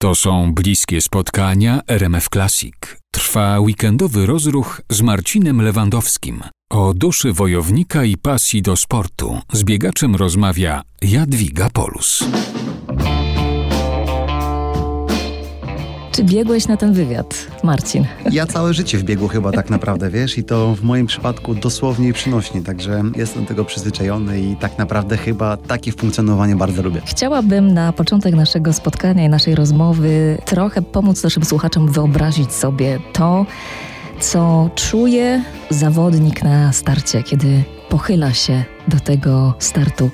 To są bliskie spotkania RMF Classic. Trwa weekendowy rozruch z Marcinem Lewandowskim. O duszy wojownika i pasji do sportu z biegaczem rozmawia Jadwiga Polus. Czy biegłeś na ten wywiad, Marcin? Ja całe życie w biegu chyba tak naprawdę, wiesz, i to w moim przypadku dosłownie i przynośnie, także jestem tego przyzwyczajony i tak naprawdę chyba takie funkcjonowanie bardzo lubię. Chciałabym na początek naszego spotkania i naszej rozmowy trochę pomóc naszym słuchaczom wyobrazić sobie to, co czuje zawodnik na starcie, kiedy pochyla się do tego startu.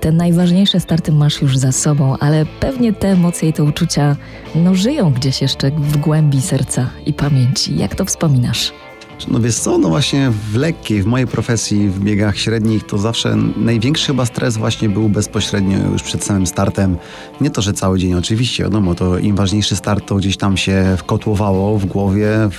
Te najważniejsze starty masz już za sobą, ale pewnie te emocje i te uczucia no, żyją gdzieś jeszcze w głębi serca i pamięci. Jak to wspominasz? No wiesz co, no właśnie w lekkiej, w mojej profesji, w biegach średnich, to zawsze największy chyba stres właśnie był bezpośrednio już przed samym startem. Nie to, że cały dzień oczywiście, wiadomo, to im ważniejszy start, to gdzieś tam się wkotłowało w głowie, w,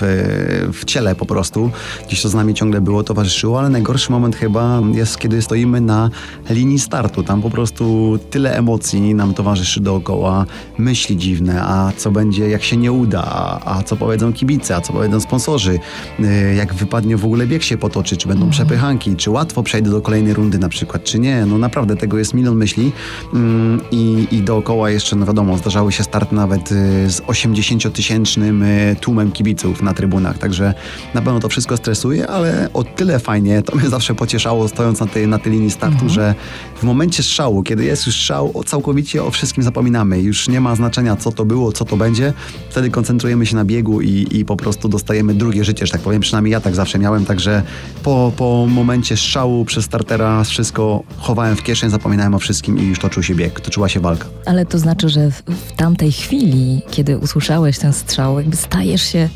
w ciele po prostu. Gdzieś to z nami ciągle było, towarzyszyło, ale najgorszy moment chyba jest, kiedy stoimy na linii startu. Tam po prostu tyle emocji nam towarzyszy dookoła, myśli dziwne, a co będzie, jak się nie uda, a, a co powiedzą kibice, a co powiedzą sponsorzy y, jak wypadnie w ogóle bieg się potoczy, czy będą mhm. przepychanki, czy łatwo przejdę do kolejnej rundy na przykład, czy nie. No naprawdę tego jest milion myśli mm, i, i dookoła jeszcze, no wiadomo, zdarzały się starty nawet y, z 80-tysięcznym y, tłumem kibiców na trybunach, także na pewno to wszystko stresuje, ale o tyle fajnie, to mnie zawsze pocieszało stojąc na tej, na tej linii startu, mhm. że w momencie strzału, kiedy jest już strzał, całkowicie o wszystkim zapominamy. Już nie ma znaczenia, co to było, co to będzie. Wtedy koncentrujemy się na biegu i, i po prostu dostajemy drugie życie, że tak powiem, przynajmniej przynajmniej ja tak zawsze miałem, także po, po momencie strzału przez startera wszystko chowałem w kieszeń, zapominałem o wszystkim i już toczył się bieg, toczyła się walka. Ale to znaczy, że w, w tamtej chwili, kiedy usłyszałeś ten strzał, jakby stajesz się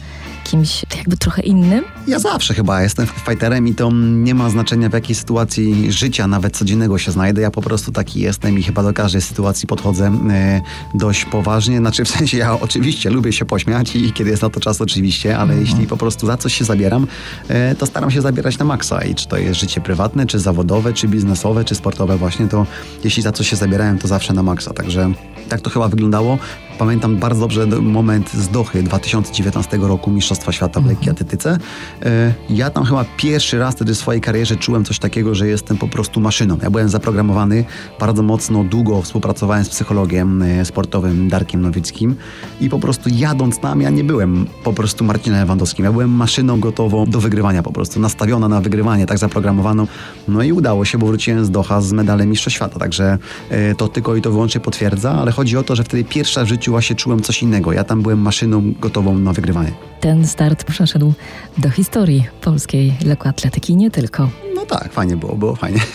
kimś jakby trochę innym? Ja zawsze chyba jestem fighterem i to nie ma znaczenia w jakiej sytuacji życia, nawet codziennego się znajdę. Ja po prostu taki jestem i chyba do każdej sytuacji podchodzę e, dość poważnie. Znaczy w sensie ja oczywiście lubię się pośmiać i kiedy jest na to czas oczywiście, ale mhm. jeśli po prostu za coś się zabieram, e, to staram się zabierać na maksa i czy to jest życie prywatne, czy zawodowe, czy biznesowe, czy sportowe właśnie, to jeśli za coś się zabierałem, to zawsze na maksa. Także tak to chyba wyglądało. Pamiętam bardzo dobrze moment z Dochy 2019 roku Mistrzostwa Świata w lekkiej atletyce. E, ja tam chyba pierwszy raz wtedy w swojej karierze czułem coś takiego, że jestem po prostu maszyną. Ja byłem zaprogramowany bardzo mocno, długo współpracowałem z psychologiem e, sportowym Darkiem Nowickim i po prostu jadąc tam ja nie byłem po prostu Marcinem Lewandowskim. Ja byłem maszyną gotową do wygrywania po prostu, nastawiona na wygrywanie, tak zaprogramowaną. No i udało się, bo wróciłem z Doha z medalem Mistrza Świata, także e, to tylko i to wyłącznie potwierdza, ale chodzi o to, że wtedy pierwsza w życiu się czułem coś innego. Ja tam byłem maszyną gotową na wygrywanie. Ten start przeszedł do historii polskiej lekkoatletyki, nie tylko. No tak, fajnie było, było fajnie.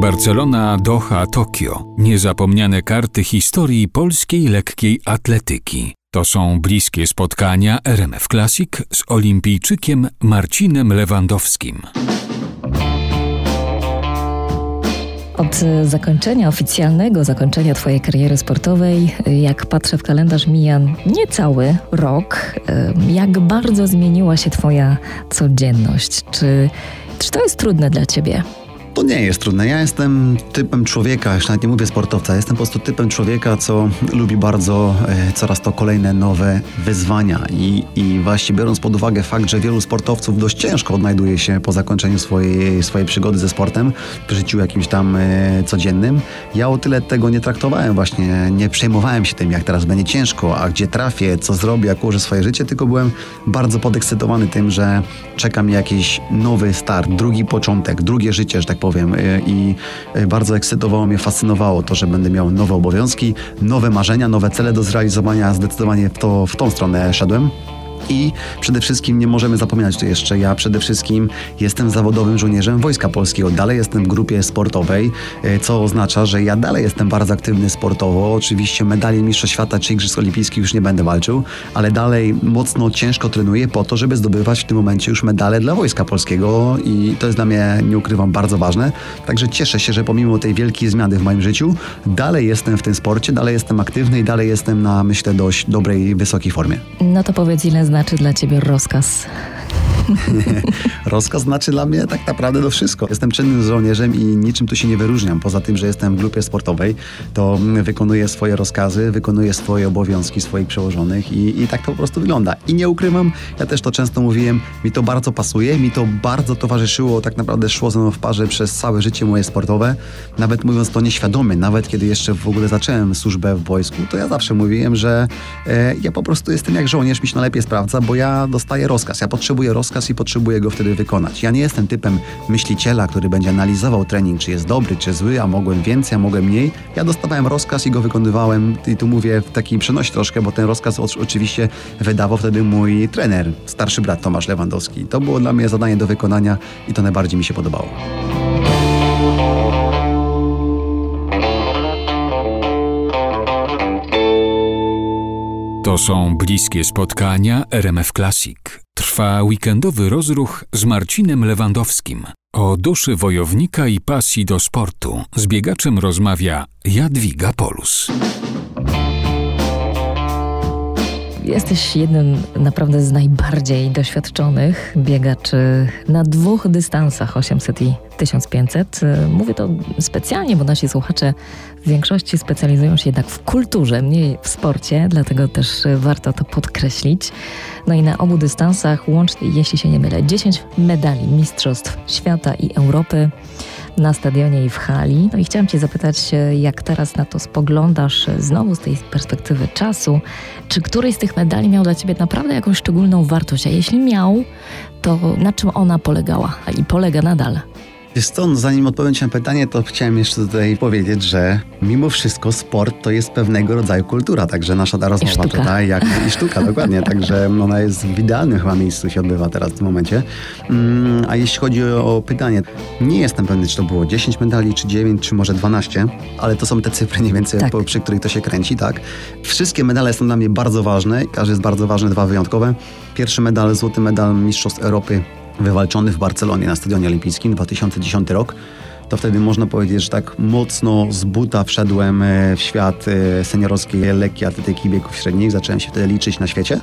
Barcelona, Doha, Tokio. Niezapomniane karty historii polskiej lekkiej atletyki. To są bliskie spotkania RMF Classic z olimpijczykiem Marcinem Lewandowskim. Od zakończenia, oficjalnego zakończenia Twojej kariery sportowej, jak patrzę w kalendarz, mija niecały rok. Jak bardzo zmieniła się Twoja codzienność? Czy, czy to jest trudne dla Ciebie? To nie jest trudne. Ja jestem typem człowieka, już nawet nie mówię sportowca, jestem po prostu typem człowieka, co lubi bardzo e, coraz to kolejne nowe wyzwania. I, I właśnie biorąc pod uwagę fakt, że wielu sportowców dość ciężko odnajduje się po zakończeniu swojej, swojej przygody ze sportem w życiu jakimś tam e, codziennym, ja o tyle tego nie traktowałem właśnie, nie przejmowałem się tym, jak teraz będzie ciężko, a gdzie trafię, co zrobię, jak ułożę swoje życie, tylko byłem bardzo podekscytowany tym, że czeka mnie jakiś nowy start, drugi początek, drugie życie, że tak powiem powiem. Y, I y, bardzo ekscytowało mnie, fascynowało to, że będę miał nowe obowiązki, nowe marzenia, nowe cele do zrealizowania. Zdecydowanie w, to, w tą stronę szedłem. I przede wszystkim nie możemy zapominać tu jeszcze, ja przede wszystkim jestem zawodowym żołnierzem Wojska Polskiego. Dalej jestem w grupie sportowej, e, co oznacza, że ja dalej jestem bardzo aktywny sportowo. Oczywiście medali Mistrza Świata czy Igrzysk Olimpijskich już nie będę walczył, ale dalej mocno, ciężko trenuję po to, żeby zdobywać w tym momencie już medale dla Wojska Polskiego i to jest dla mnie, nie ukrywam, bardzo ważne. Także cieszę się, że pomimo tej wielkiej zmiany w moim życiu, dalej jestem w tym sporcie, dalej jestem aktywny i dalej jestem na, myślę, dość dobrej, wysokiej formie. No to powiedz, ile znaczy dla ciebie rozkaz? rozkaz znaczy dla mnie tak naprawdę to wszystko. Jestem czynnym żołnierzem i niczym tu się nie wyróżniam. Poza tym, że jestem w grupie sportowej, to wykonuję swoje rozkazy, wykonuję swoje obowiązki swoich przełożonych i, i tak to po prostu wygląda. I nie ukrywam, ja też to często mówiłem, mi to bardzo pasuje, mi to bardzo towarzyszyło, tak naprawdę szło ze mną w parze przez całe życie moje sportowe. Nawet mówiąc to nieświadomie, nawet kiedy jeszcze w ogóle zacząłem służbę w wojsku, to ja zawsze mówiłem, że e, ja po prostu jestem jak żołnierz, mi się najlepiej sprawdza, bo ja dostaję rozkaz. Ja potrzebuję rozkaz i potrzebuję go wtedy wykonać. Ja nie jestem typem myśliciela, który będzie analizował trening, czy jest dobry, czy zły, a mogłem więcej, a mogłem mniej. Ja dostawałem rozkaz i go wykonywałem i tu mówię w takiej przenosi troszkę, bo ten rozkaz oczywiście wydawał wtedy mój trener, starszy brat Tomasz Lewandowski. To było dla mnie zadanie do wykonania i to najbardziej mi się podobało. To są bliskie spotkania RMF Classic. Trwa weekendowy rozruch z Marcinem Lewandowskim. O duszy wojownika i pasji do sportu z biegaczem rozmawia Jadwiga Polus. Jesteś jednym naprawdę z najbardziej doświadczonych biegaczy na dwóch dystansach 800 i 1500. Mówię to specjalnie, bo nasi słuchacze w większości specjalizują się jednak w kulturze, mniej w sporcie, dlatego też warto to podkreślić. No i na obu dystansach łącznie, jeśli się nie mylę, 10 medali Mistrzostw Świata i Europy na stadionie i w hali. No i chciałam Cię zapytać, jak teraz na to spoglądasz znowu z tej perspektywy czasu, czy któryś z tych medali miał dla Ciebie naprawdę jakąś szczególną wartość, a jeśli miał, to na czym ona polegała i polega nadal? Wiesz co, no zanim odpowiem Ci na pytanie, to chciałem jeszcze tutaj powiedzieć, że mimo wszystko sport to jest pewnego rodzaju kultura, także nasza ta rozmowa tutaj, jak i sztuka, dokładnie, także ona jest w idealnym chyba miejscu się odbywa teraz w tym momencie. Mm, a jeśli chodzi o pytanie, nie jestem pewny, czy to było 10 medali, czy 9, czy może 12, ale to są te cyfry mniej więcej, tak. przy których to się kręci, tak. Wszystkie medale są dla mnie bardzo ważne, każdy jest bardzo ważny, dwa wyjątkowe. Pierwszy medal, złoty medal Mistrzostw Europy wywalczony w Barcelonie na Stadionie Olimpijskim 2010 rok, to wtedy można powiedzieć, że tak mocno z buta wszedłem e, w świat e, seniorowskiej lekkiej atletyki biegów średnich. Zacząłem się wtedy liczyć na świecie.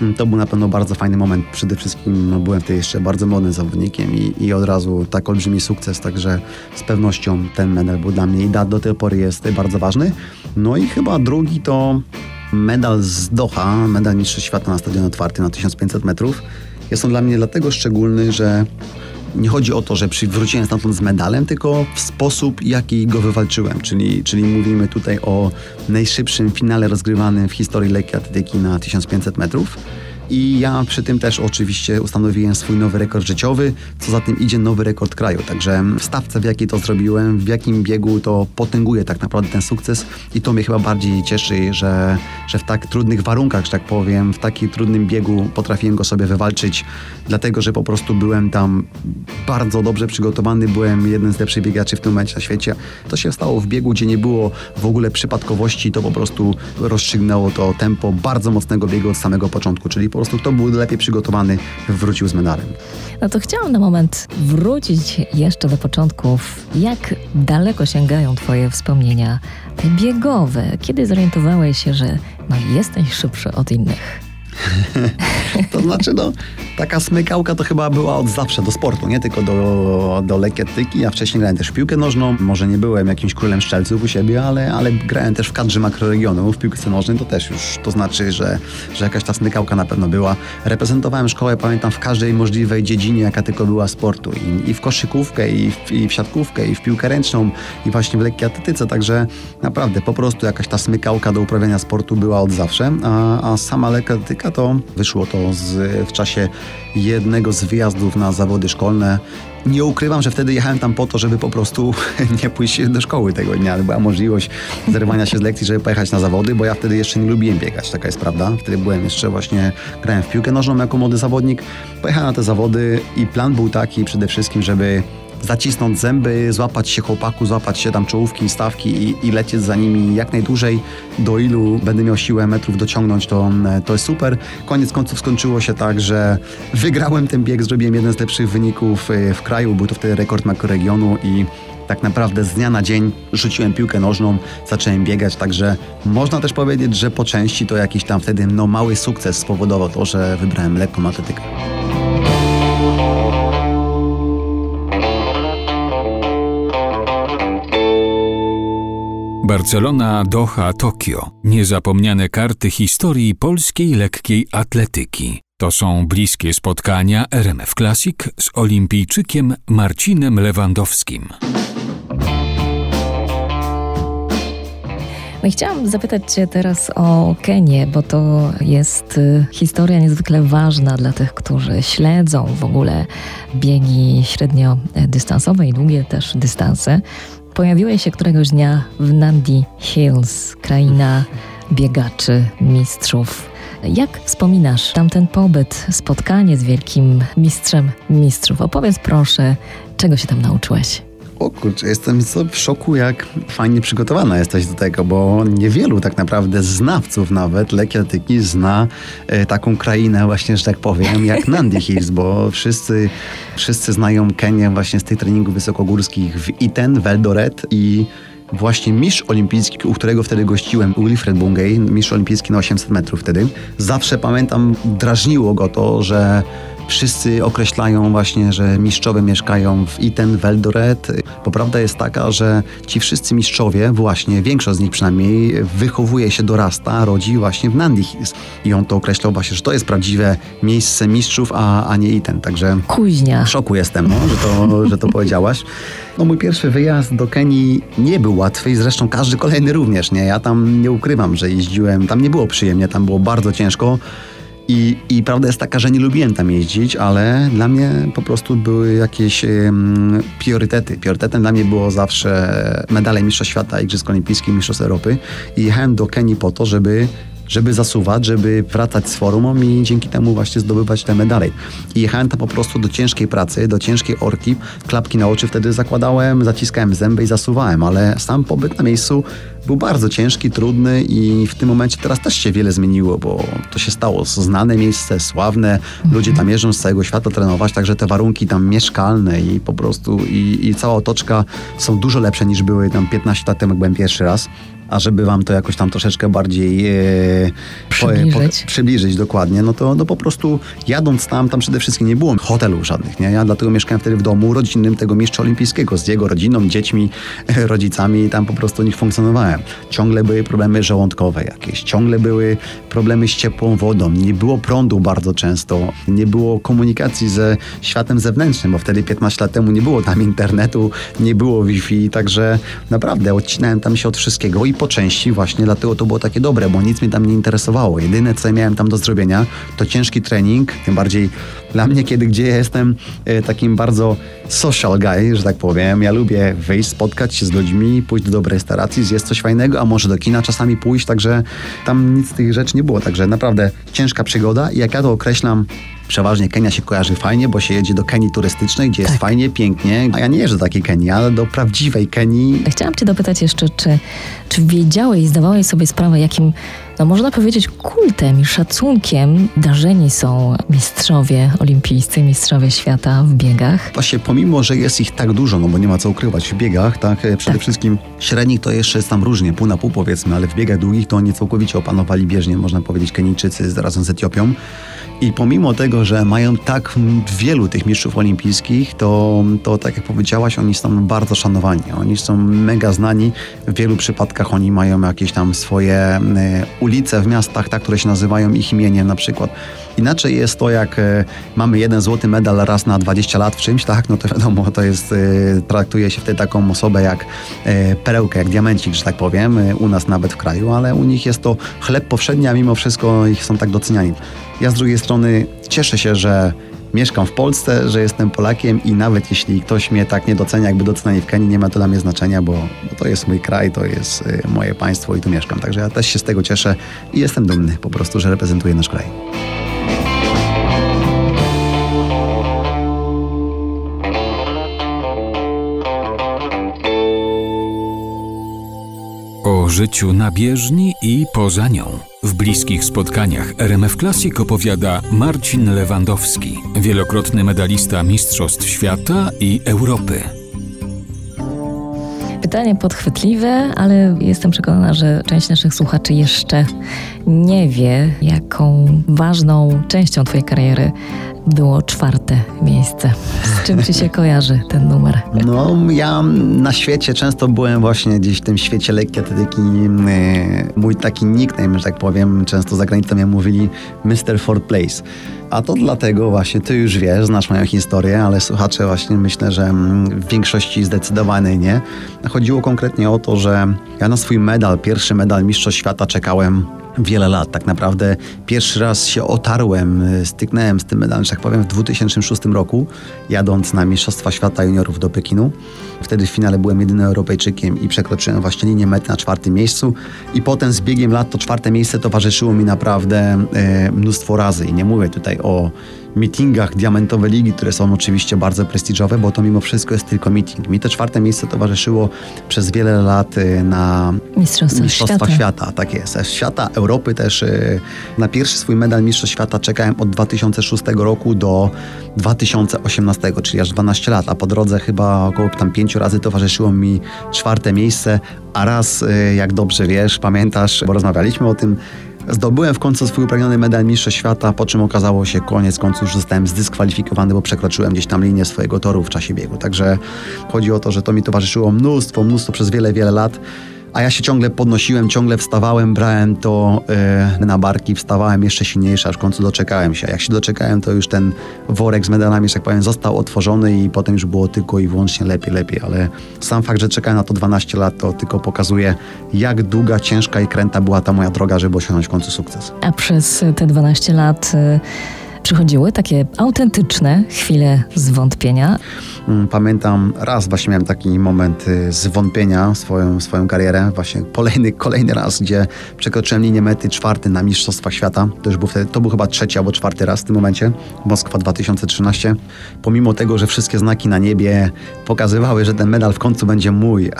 Mm, to był na pewno bardzo fajny moment. Przede wszystkim no, byłem wtedy jeszcze bardzo młodym zawodnikiem i, i od razu tak olbrzymi sukces, także z pewnością ten medal był dla mnie i do tej pory jest bardzo ważny. No i chyba drugi to medal z Doha, medal Mistrzostw Świata na Stadionie Otwartym na 1500 metrów. Jest on dla mnie dlatego szczególny, że nie chodzi o to, że wróciłem stamtąd z medalem, tylko w sposób, jaki go wywalczyłem. Czyli, czyli mówimy tutaj o najszybszym finale rozgrywanym w historii lekkiej atletyki na 1500 metrów. I ja przy tym też oczywiście ustanowiłem swój nowy rekord życiowy, co za tym idzie nowy rekord kraju. Także w stawce, w jakiej to zrobiłem, w jakim biegu to potęguje tak naprawdę ten sukces. I to mnie chyba bardziej cieszy, że, że w tak trudnych warunkach, że tak powiem, w takim trudnym biegu potrafiłem go sobie wywalczyć, dlatego że po prostu byłem tam bardzo dobrze przygotowany, byłem jeden z lepszych biegaczy w tym momencie na świecie. To się stało w biegu, gdzie nie było w ogóle przypadkowości, to po prostu rozstrzygnęło to tempo bardzo mocnego biegu od samego początku, czyli po prostu kto był lepiej przygotowany, wrócił z medalem. No to chciałam na moment wrócić jeszcze do początków. Jak daleko sięgają Twoje wspomnienia, biegowe? Kiedy zorientowałeś się, że no, jesteś szybszy od innych? to znaczy, no, taka smykałka to chyba była od zawsze do sportu, nie tylko do, do lekietyki. Ja wcześniej grałem też w piłkę nożną. Może nie byłem jakimś królem szczelców u siebie, ale, ale grałem też w kadrze makroregionu w piłce nożnej. To też już to znaczy, że, że jakaś ta smykałka na pewno była. Reprezentowałem szkołę, pamiętam, w każdej możliwej dziedzinie, jaka tylko była sportu. I, i w koszykówkę, i w, i w siatkówkę, i w piłkę ręczną, i właśnie w lekkiej atletyce. Także naprawdę po prostu jakaś ta smykałka do uprawiania sportu była od zawsze. A, a sama lekka to wyszło to z, w czasie jednego z wyjazdów na zawody szkolne. Nie ukrywam, że wtedy jechałem tam po to, żeby po prostu nie pójść do szkoły tego dnia, była możliwość zerwania się z lekcji, żeby pojechać na zawody, bo ja wtedy jeszcze nie lubiłem biegać, taka jest prawda. Wtedy byłem jeszcze właśnie, grałem w piłkę nożną jako młody zawodnik. Pojechałem na te zawody i plan był taki przede wszystkim, żeby zacisnąć zęby, złapać się chłopaku, złapać się tam czołówki, stawki i, i lecieć za nimi jak najdłużej, do ilu będę miał siłę metrów dociągnąć, to, to jest super. Koniec końców skończyło się tak, że wygrałem ten bieg, zrobiłem jeden z lepszych wyników y, w kraju, był to wtedy rekord makroregionu i tak naprawdę z dnia na dzień rzuciłem piłkę nożną, zacząłem biegać, także można też powiedzieć, że po części to jakiś tam wtedy no, mały sukces spowodował to, że wybrałem lekką atletykę. Barcelona, Doha, Tokio. Niezapomniane karty historii polskiej lekkiej atletyki. To są bliskie spotkania RMF Classic z olimpijczykiem Marcinem Lewandowskim. No i chciałam zapytać Cię teraz o Kenię, bo to jest y, historia niezwykle ważna dla tych, którzy śledzą w ogóle biegi średniodystansowe i długie też dystanse. Pojawiłeś się któregoś dnia w Nandi Hills, kraina biegaczy, mistrzów. Jak wspominasz tamten pobyt, spotkanie z wielkim mistrzem mistrzów? Opowiedz proszę, czego się tam nauczyłeś? O kurczę, jestem w szoku, jak fajnie przygotowana jesteś do tego, bo niewielu tak naprawdę znawców nawet lekkiej atletyki zna e, taką krainę właśnie, że tak powiem, jak Nandi Hills, bo wszyscy, wszyscy znają Kenię właśnie z tych treningów wysokogórskich w Iten, w Eldoret i właśnie mistrz olimpijski, u którego wtedy gościłem, Wilfred Bungay, mistrz olimpijski na 800 metrów wtedy. Zawsze pamiętam, drażniło go to, że Wszyscy określają właśnie, że mistrzowie mieszkają w Iten, w Eldoret. Bo prawda jest taka, że ci wszyscy mistrzowie, właśnie większość z nich przynajmniej, wychowuje się, dorasta, rodzi właśnie w Nandi Hills. I on to określał właśnie, że to jest prawdziwe miejsce mistrzów, a, a nie Iten. Także Kuźnia. w szoku jestem, no, że, to, że to powiedziałaś. No mój pierwszy wyjazd do Kenii nie był łatwy i zresztą każdy kolejny również, nie? Ja tam nie ukrywam, że jeździłem, tam nie było przyjemnie, tam było bardzo ciężko. I, I prawda jest taka, że nie lubiłem tam jeździć, ale dla mnie po prostu były jakieś um, priorytety. Priorytetem dla mnie było zawsze medale Mistrzostw Świata, Igrzysk Olimpijskich, Mistrzostw Europy. I jechałem do Kenii po to, żeby żeby zasuwać, żeby wracać z formą i dzięki temu właśnie zdobywać te medale. I jechałem tam po prostu do ciężkiej pracy, do ciężkiej orki, klapki na oczy wtedy zakładałem, zaciskałem zęby i zasuwałem, ale sam pobyt na miejscu był bardzo ciężki, trudny i w tym momencie teraz też się wiele zmieniło, bo to się stało znane miejsce, sławne, ludzie tam jeżdżą z całego świata trenować, także te warunki tam mieszkalne i po prostu i, i cała otoczka są dużo lepsze niż były tam 15 lat temu, jak byłem pierwszy raz a żeby wam to jakoś tam troszeczkę bardziej e, przybliżyć. Po, przybliżyć dokładnie, no to no po prostu jadąc tam, tam przede wszystkim nie było hotelu żadnych, nie? Ja dlatego mieszkałem wtedy w domu rodzinnym tego mistrza olimpijskiego z jego rodziną, dziećmi, rodzicami i tam po prostu nie funkcjonowałem. Ciągle były problemy żołądkowe jakieś, ciągle były problemy z ciepłą wodą, nie było prądu bardzo często, nie było komunikacji ze światem zewnętrznym, bo wtedy 15 lat temu nie było tam internetu, nie było Wi-Fi, także naprawdę odcinałem tam się od wszystkiego i po części właśnie dlatego to było takie dobre, bo nic mnie tam nie interesowało. Jedyne, co miałem tam do zrobienia, to ciężki trening, tym bardziej dla mnie, kiedy gdzie jestem e, takim bardzo social guy, że tak powiem. Ja lubię wyjść, spotkać się z ludźmi, pójść do dobrej restauracji, zjeść coś fajnego, a może do kina czasami pójść, także tam nic z tych rzeczy nie było. Także naprawdę ciężka przygoda i jak ja to określam Przeważnie Kenia się kojarzy fajnie, bo się jedzie do Kenii turystycznej, gdzie tak. jest fajnie, pięknie. A ja nie jeżdżę do takiej Kenii, ale do prawdziwej Kenii. Chciałam cię dopytać jeszcze, czy, czy wiedziałeś i zdawałeś sobie sprawę, jakim no można powiedzieć, kultem i szacunkiem darzeni są mistrzowie olimpijscy, mistrzowie świata w biegach. Właśnie pomimo, że jest ich tak dużo, no bo nie ma co ukrywać w biegach, tak, e, przede tak. wszystkim średnich to jeszcze jest tam różnie, pół na pół powiedzmy, ale w biegach długich to oni całkowicie opanowali bieżnie, można powiedzieć, Kenijczycy razem z Etiopią. I pomimo tego, że mają tak wielu tych mistrzów olimpijskich, to, to tak jak powiedziałaś, oni są bardzo szanowani. Oni są mega znani. W wielu przypadkach oni mają jakieś tam swoje ulice w miastach, tak, które się nazywają ich imieniem na przykład. Inaczej jest to, jak e, mamy jeden złoty medal raz na 20 lat w czymś, tak, no to wiadomo, to jest, e, traktuje się wtedy taką osobę jak e, perełkę, jak diamencik, że tak powiem, u nas nawet w kraju, ale u nich jest to chleb powszedni, a mimo wszystko ich są tak doceniani. Ja z drugiej strony cieszę się, że mieszkam w Polsce, że jestem Polakiem i nawet jeśli ktoś mnie tak nie docenia, jakby doceniali w Kenii, nie ma to dla mnie znaczenia, bo, bo to jest mój kraj, to jest y, moje państwo i tu mieszkam. Także ja też się z tego cieszę i jestem dumny po prostu, że reprezentuję nasz kraj. Życiu na bieżni i poza nią. W bliskich spotkaniach RMF Classic opowiada Marcin Lewandowski, wielokrotny medalista Mistrzostw Świata i Europy. Pytanie podchwytliwe, ale jestem przekonana, że część naszych słuchaczy jeszcze nie wie, jaką ważną częścią Twojej kariery było czwarte miejsce. Z czym ci się kojarzy ten numer? No, ja na świecie często byłem właśnie gdzieś w tym świecie lekkiej atletyki. E, mój taki nickname, że tak powiem, często za granicą mnie mówili Mr. Ford Place. A to dlatego właśnie, ty już wiesz, znasz moją historię, ale słuchacze właśnie myślę, że w większości zdecydowanej nie. Chodziło konkretnie o to, że ja na swój medal, pierwszy medal Mistrzostw Świata czekałem wiele lat. Tak naprawdę pierwszy raz się otarłem, y, styknąłem z tym medalem, tak powiem, w 2006 roku, jadąc na Mistrzostwa Świata Juniorów do Pekinu. Wtedy w finale byłem jedynym Europejczykiem i przekroczyłem właśnie linię mety na czwartym miejscu. I potem z biegiem lat to czwarte miejsce towarzyszyło mi naprawdę e, mnóstwo razy. I nie mówię tutaj o meetingach Diamentowe Ligi, które są oczywiście bardzo prestiżowe, bo to mimo wszystko jest tylko meeting. Mi to czwarte miejsce towarzyszyło przez wiele lat y, na Mistrzostwach, Mistrzostwach Świata. Świata. Tak jest. Świata, Europy też. Y, na pierwszy swój medal Mistrzostw Świata czekałem od 2006 roku do 2018, czyli aż 12 lat, a po drodze chyba około tam pięciu razy towarzyszyło mi czwarte miejsce, a raz, y, jak dobrze wiesz, pamiętasz, bo rozmawialiśmy o tym, Zdobyłem w końcu swój upragniony medal Mistrza Świata, po czym okazało się koniec końców, że zostałem zdyskwalifikowany, bo przekroczyłem gdzieś tam linię swojego toru w czasie biegu. Także chodzi o to, że to mi towarzyszyło mnóstwo, mnóstwo przez wiele, wiele lat a ja się ciągle podnosiłem, ciągle wstawałem, brałem to yy, na barki, wstawałem jeszcze silniejszy, aż w końcu doczekałem się. Jak się doczekałem, to już ten worek z medalami, że tak powiem, został otworzony i potem już było tylko i wyłącznie lepiej, lepiej, ale sam fakt, że czekałem na to 12 lat, to tylko pokazuje, jak długa, ciężka i kręta była ta moja droga, żeby osiągnąć w końcu sukces. A przez te 12 lat... Yy przychodziły takie autentyczne chwile zwątpienia. Mm, pamiętam raz właśnie miałem taki moment y, zwątpienia swoją, swoją karierę, właśnie kolejny, kolejny raz, gdzie przekroczyłem linię mety czwarty na Mistrzostwach Świata. To już był wtedy, to był chyba trzeci albo czwarty raz w tym momencie, Moskwa 2013. Pomimo tego, że wszystkie znaki na niebie pokazywały, że ten medal w końcu będzie mój,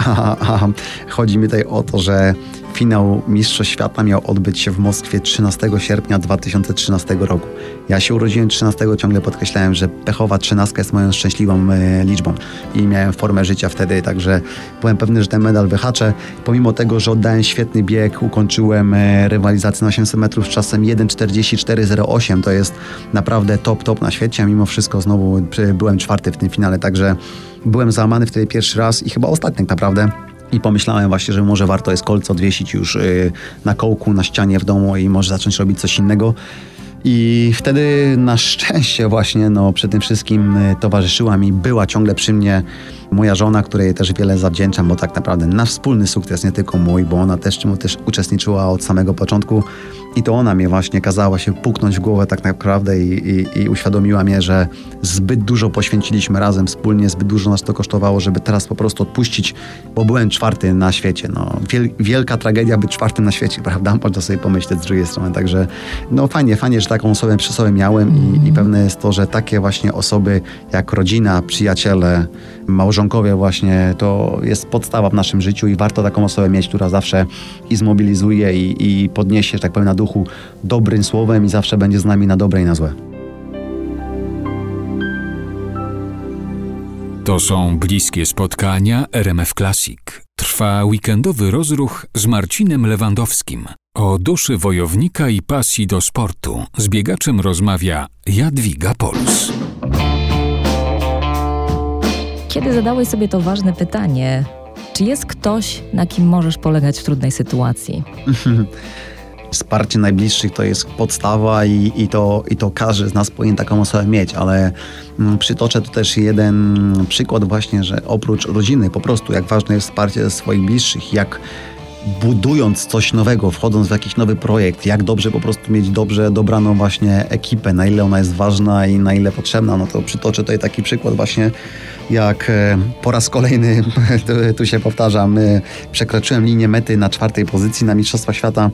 chodzi mi tutaj o to, że Finał Mistrzostw Świata miał odbyć się w Moskwie 13 sierpnia 2013 roku. Ja się urodziłem 13, ciągle podkreślałem, że pechowa 13 jest moją szczęśliwą e, liczbą i miałem formę życia wtedy, także byłem pewny, że ten medal wyhaczę. Pomimo tego, że oddałem świetny bieg, ukończyłem e, rywalizację na 800 metrów z czasem 1.44.08, to jest naprawdę top, top na świecie, a mimo wszystko znowu byłem czwarty w tym finale, także byłem załamany wtedy pierwszy raz i chyba ostatni tak naprawdę. I pomyślałem właśnie, że może warto jest kolce odwiesić już y, na kołku, na ścianie w domu i może zacząć robić coś innego. I wtedy na szczęście właśnie no, przy tym wszystkim y, towarzyszyła mi, była ciągle przy mnie moja żona, której też wiele zawdzięczam, bo tak naprawdę nasz wspólny sukces, nie tylko mój, bo ona też czemu też uczestniczyła od samego początku i to ona mnie właśnie kazała się puknąć w głowę tak naprawdę i, i, i uświadomiła mnie, że zbyt dużo poświęciliśmy razem wspólnie, zbyt dużo nas to kosztowało, żeby teraz po prostu odpuścić, bo byłem czwarty na świecie. No, wiel, wielka tragedia być czwartym na świecie, prawda? Można sobie pomyśleć z drugiej strony. Także no fajnie, fajnie, że taką osobę przy sobie miałem i, i mhm. pewne jest to, że takie właśnie osoby jak rodzina, przyjaciele, właśnie, to jest podstawa w naszym życiu i warto taką osobę mieć, która zawsze i zmobilizuje i, i podniesie, że tak powiem, na duchu dobrym słowem i zawsze będzie z nami na dobre i na złe. To są bliskie spotkania RMF Classic. Trwa weekendowy rozruch z Marcinem Lewandowskim. O duszy wojownika i pasji do sportu z biegaczem rozmawia Jadwiga Pols. Kiedy zadałeś sobie to ważne pytanie, czy jest ktoś, na kim możesz polegać w trudnej sytuacji? Wsparcie najbliższych to jest podstawa i, i, to, i to każdy z nas powinien taką osobę mieć, ale mm, przytoczę tu też jeden przykład właśnie, że oprócz rodziny po prostu jak ważne jest wsparcie swoich bliższych, jak budując coś nowego, wchodząc w jakiś nowy projekt, jak dobrze po prostu mieć dobrze dobraną właśnie ekipę, na ile ona jest ważna i na ile potrzebna, no to przytoczę tutaj taki przykład właśnie jak e, po raz kolejny, tu się powtarzam, e, przekroczyłem linię mety na czwartej pozycji na Mistrzostwa Świata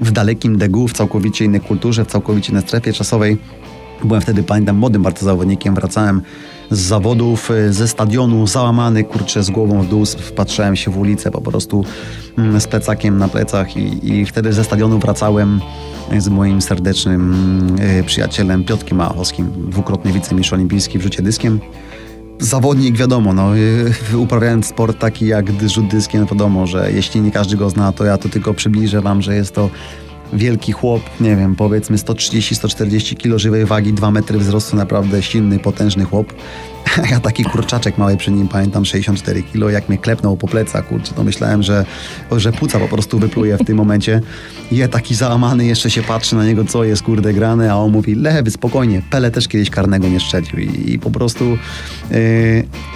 w dalekim Degu, w całkowicie innej kulturze, w całkowicie innej strefie czasowej. Byłem wtedy, pamiętam, młodym bardzo zawodnikiem, wracałem z zawodów, e, ze stadionu, załamany, kurczę, z głową w dół, wpatrzałem się w ulicę po prostu mm, z plecakiem na plecach i, i wtedy ze stadionu wracałem z moim serdecznym przyjacielem Piotkiem Małachowskim, dwukrotnie wicemistrz olimpijski w rzucie dyskiem. Zawodnik, wiadomo, no, y, uprawiając sport taki jak rzut dyskiem, wiadomo, że jeśli nie każdy go zna, to ja to tylko przybliżę wam, że jest to wielki chłop, nie wiem, powiedzmy 130-140 kg żywej wagi, 2 metry wzrostu, naprawdę silny, potężny chłop. Ja taki kurczaczek mały przy nim, pamiętam 64 kg, jak mnie klepnął po plecach, kurczę, to myślałem, że, że puca po prostu wypluje w tym momencie. Ja taki załamany jeszcze się patrzy na niego, co jest kurde grane, a on mówi, lewy, spokojnie, Pele też kiedyś karnego nie szczelił. I, i po prostu yy,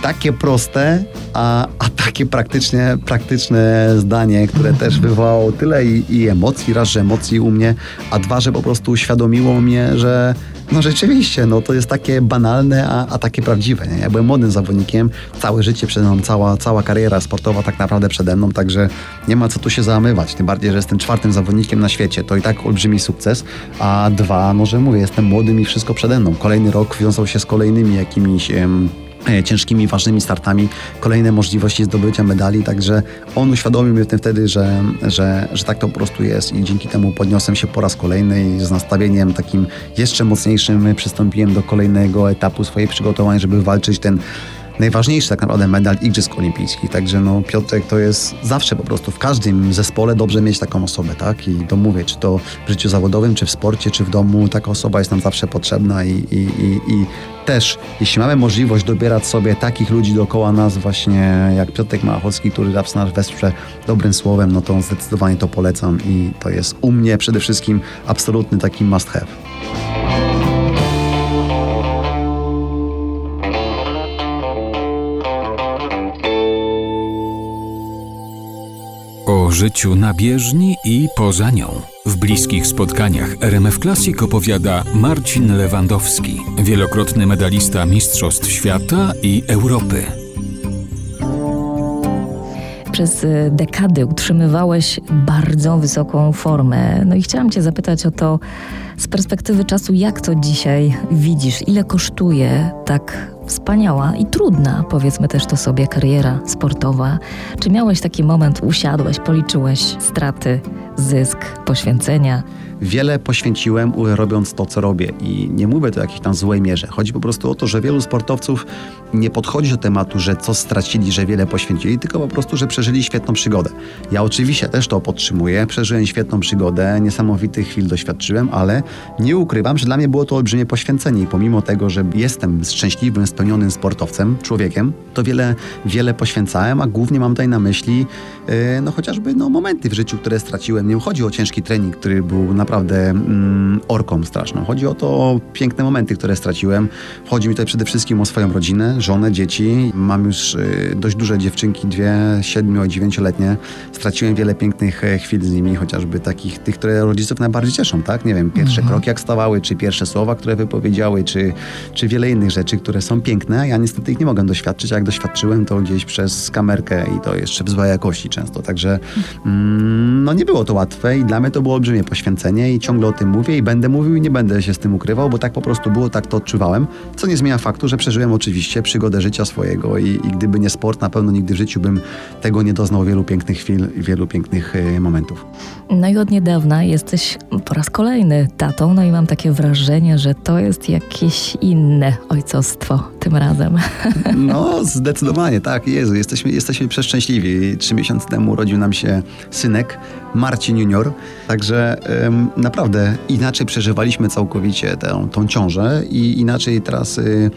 takie proste, a, a takie praktycznie, praktyczne zdanie, które też wywołało tyle i, i emocji, raz, że emocji u mnie, a dwa, że po prostu uświadomiło mnie, że no rzeczywiście, no to jest takie banalne, a, a takie prawdziwe. Nie? Ja byłem młodym zawodnikiem, całe życie przede mną, cała, cała kariera sportowa tak naprawdę przede mną, także nie ma co tu się załamywać. Tym bardziej, że jestem czwartym zawodnikiem na świecie, to i tak olbrzymi sukces, a dwa, no że mówię, jestem młodym i wszystko przede mną. Kolejny rok wiązał się z kolejnymi jakimiś... Em, ciężkimi, ważnymi startami, kolejne możliwości zdobycia medali, także on uświadomił mnie wtedy, że, że, że tak to po prostu jest. I dzięki temu podniosłem się po raz kolejny i z nastawieniem takim jeszcze mocniejszym przystąpiłem do kolejnego etapu swojej przygotowań, żeby walczyć ten najważniejszy tak naprawdę medal Igrzysk Olimpijskich. Także no, Piotrek to jest zawsze po prostu w każdym zespole dobrze mieć taką osobę, tak? I to mówię, czy to w życiu zawodowym, czy w sporcie, czy w domu, taka osoba jest nam zawsze potrzebna i, i, i, i też, jeśli mamy możliwość dobierać sobie takich ludzi dookoła nas, właśnie jak Piotrek Małachowski, który zawsze nas wesprze dobrym słowem, no to zdecydowanie to polecam i to jest u mnie przede wszystkim absolutny taki must have. Życiu na bieżni i poza nią. W bliskich spotkaniach RMF Classic opowiada Marcin Lewandowski, wielokrotny medalista Mistrzostw Świata i Europy. Przez y, dekady utrzymywałeś bardzo wysoką formę. No i chciałam Cię zapytać o to z perspektywy czasu, jak to dzisiaj widzisz? Ile kosztuje tak wspaniała i trudna, powiedzmy też to sobie, kariera sportowa. Czy miałeś taki moment, usiadłeś, policzyłeś straty, zysk, poświęcenia? Wiele poświęciłem robiąc to, co robię. I nie mówię to o jakiejś tam złej mierze. Chodzi po prostu o to, że wielu sportowców nie podchodzi do tematu, że co stracili, że wiele poświęcili, tylko po prostu, że przeżyli świetną przygodę. Ja oczywiście też to podtrzymuję. Przeżyłem świetną przygodę, niesamowitych chwil doświadczyłem, ale nie ukrywam, że dla mnie było to olbrzymie poświęcenie. I pomimo tego, że jestem szczęśliwym, spełnionym sportowcem, człowiekiem, to wiele, wiele poświęcałem, a głównie mam tutaj na myśli yy, no chociażby no, momenty w życiu, które straciłem. Nie chodzi o ciężki trening, który był naprawdę naprawdę mm, orką straszną. Chodzi o to o piękne momenty, które straciłem. Chodzi mi tutaj przede wszystkim o swoją rodzinę, żonę, dzieci. Mam już y, dość duże dziewczynki, dwie siedmiu- i dziewięcioletnie. Straciłem wiele pięknych e, chwil z nimi, chociażby takich, tych, które rodziców najbardziej cieszą, tak? Nie wiem, pierwsze mhm. kroki jak stawały, czy pierwsze słowa, które wypowiedziały, czy, czy wiele innych rzeczy, które są piękne. Ja niestety ich nie mogę doświadczyć, a jak doświadczyłem, to gdzieś przez kamerkę i to jeszcze w złej jakości często. Także mm, no nie było to łatwe i dla mnie to było olbrzymie poświęcenie i ciągle o tym mówię i będę mówił i nie będę się z tym ukrywał, bo tak po prostu było, tak to odczuwałem, co nie zmienia faktu, że przeżyłem oczywiście przygodę życia swojego i, i gdyby nie sport, na pewno nigdy w życiu bym tego nie doznał wielu pięknych chwil i wielu pięknych y, momentów. No i od niedawna jesteś po raz kolejny tatą, no i mam takie wrażenie, że to jest jakieś inne ojcostwo tym razem. No, zdecydowanie, tak, Jezu, jesteśmy, jesteśmy przeszczęśliwi. Trzy miesiące temu urodził nam się synek, Marcin Junior, także ym, naprawdę inaczej przeżywaliśmy całkowicie tę, tą ciążę i inaczej teraz... Y,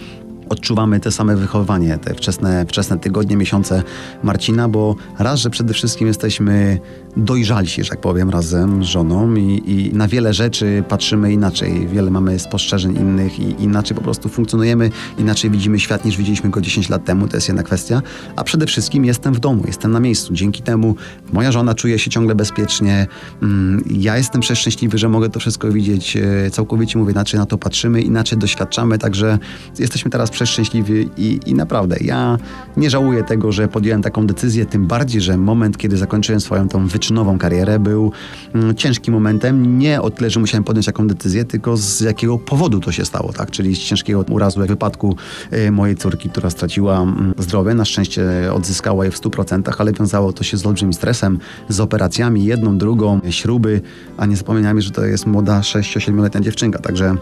odczuwamy te same wychowywanie, te wczesne, wczesne tygodnie, miesiące Marcina, bo raz, że przede wszystkim jesteśmy dojrzalsi, że tak powiem, razem z żoną i, i, na wiele rzeczy patrzymy inaczej. Wiele mamy spostrzeżeń innych i inaczej po prostu funkcjonujemy, inaczej widzimy świat niż widzieliśmy go 10 lat temu, to jest jedna kwestia. A przede wszystkim jestem w domu, jestem na miejscu. Dzięki temu moja żona czuje się ciągle bezpiecznie. Mm, ja jestem przeszczęśliwy, że mogę to wszystko widzieć. E, całkowicie mówię, inaczej na to patrzymy, inaczej doświadczamy, także jesteśmy teraz przeszczęśliwi i, i naprawdę ja nie żałuję tego, że podjąłem taką decyzję, tym bardziej, że moment, kiedy zakończyłem swoją tą wyczynową karierę był mm, ciężkim momentem. Nie o tyle, że musiałem podjąć taką decyzję, tylko z jakiego powodu to się stało, tak? Czyli z ciężkiego urazu, jak w wypadku y, mojej córki, która straciła mm, zdrowie. Na szczęście odzyskała je w 100%, ale wiązało to się z olbrzymim stresem, z operacjami, jedną, drugą, śruby, a nie zapominajmy, że to jest młoda 6-7-letnia dziewczynka, także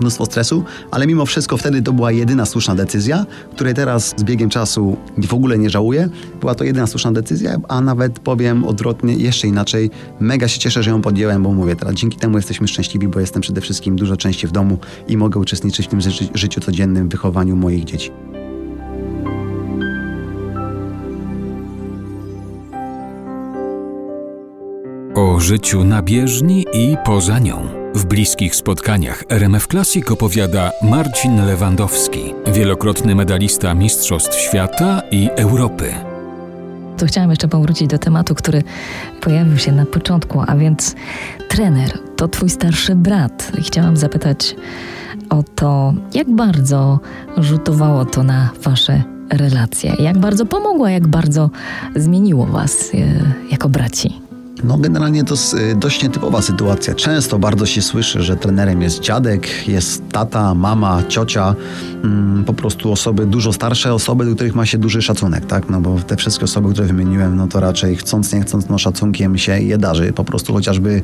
mnóstwo stresu, ale mimo wszystko wtedy to była jedyna słuszna decyzja, której teraz z biegiem czasu w ogóle nie żałuję. Była to jedyna słuszna decyzja, a nawet powiem odwrotnie, jeszcze inaczej. Mega się cieszę, że ją podjęłem, bo mówię teraz, dzięki temu jesteśmy szczęśliwi, bo jestem przede wszystkim dużo częściej w domu i mogę uczestniczyć w tym ży życiu codziennym, wychowaniu moich dzieci. O życiu na bieżni i poza nią. W bliskich spotkaniach RMF Classic opowiada Marcin Lewandowski, wielokrotny medalista Mistrzostw Świata i Europy. To chciałam jeszcze powrócić do tematu, który pojawił się na początku, a więc trener to twój starszy brat. Chciałam zapytać o to, jak bardzo rzutowało to na wasze relacje, jak bardzo pomogło, jak bardzo zmieniło was e, jako braci. No generalnie to jest y, dość nietypowa sytuacja. Często bardzo się słyszy, że trenerem jest dziadek, jest tata, mama, ciocia, mm, po prostu osoby dużo starsze, osoby, do których ma się duży szacunek, tak? No bo te wszystkie osoby, które wymieniłem, no to raczej chcąc, nie chcąc, no szacunkiem się je darzy. Po prostu chociażby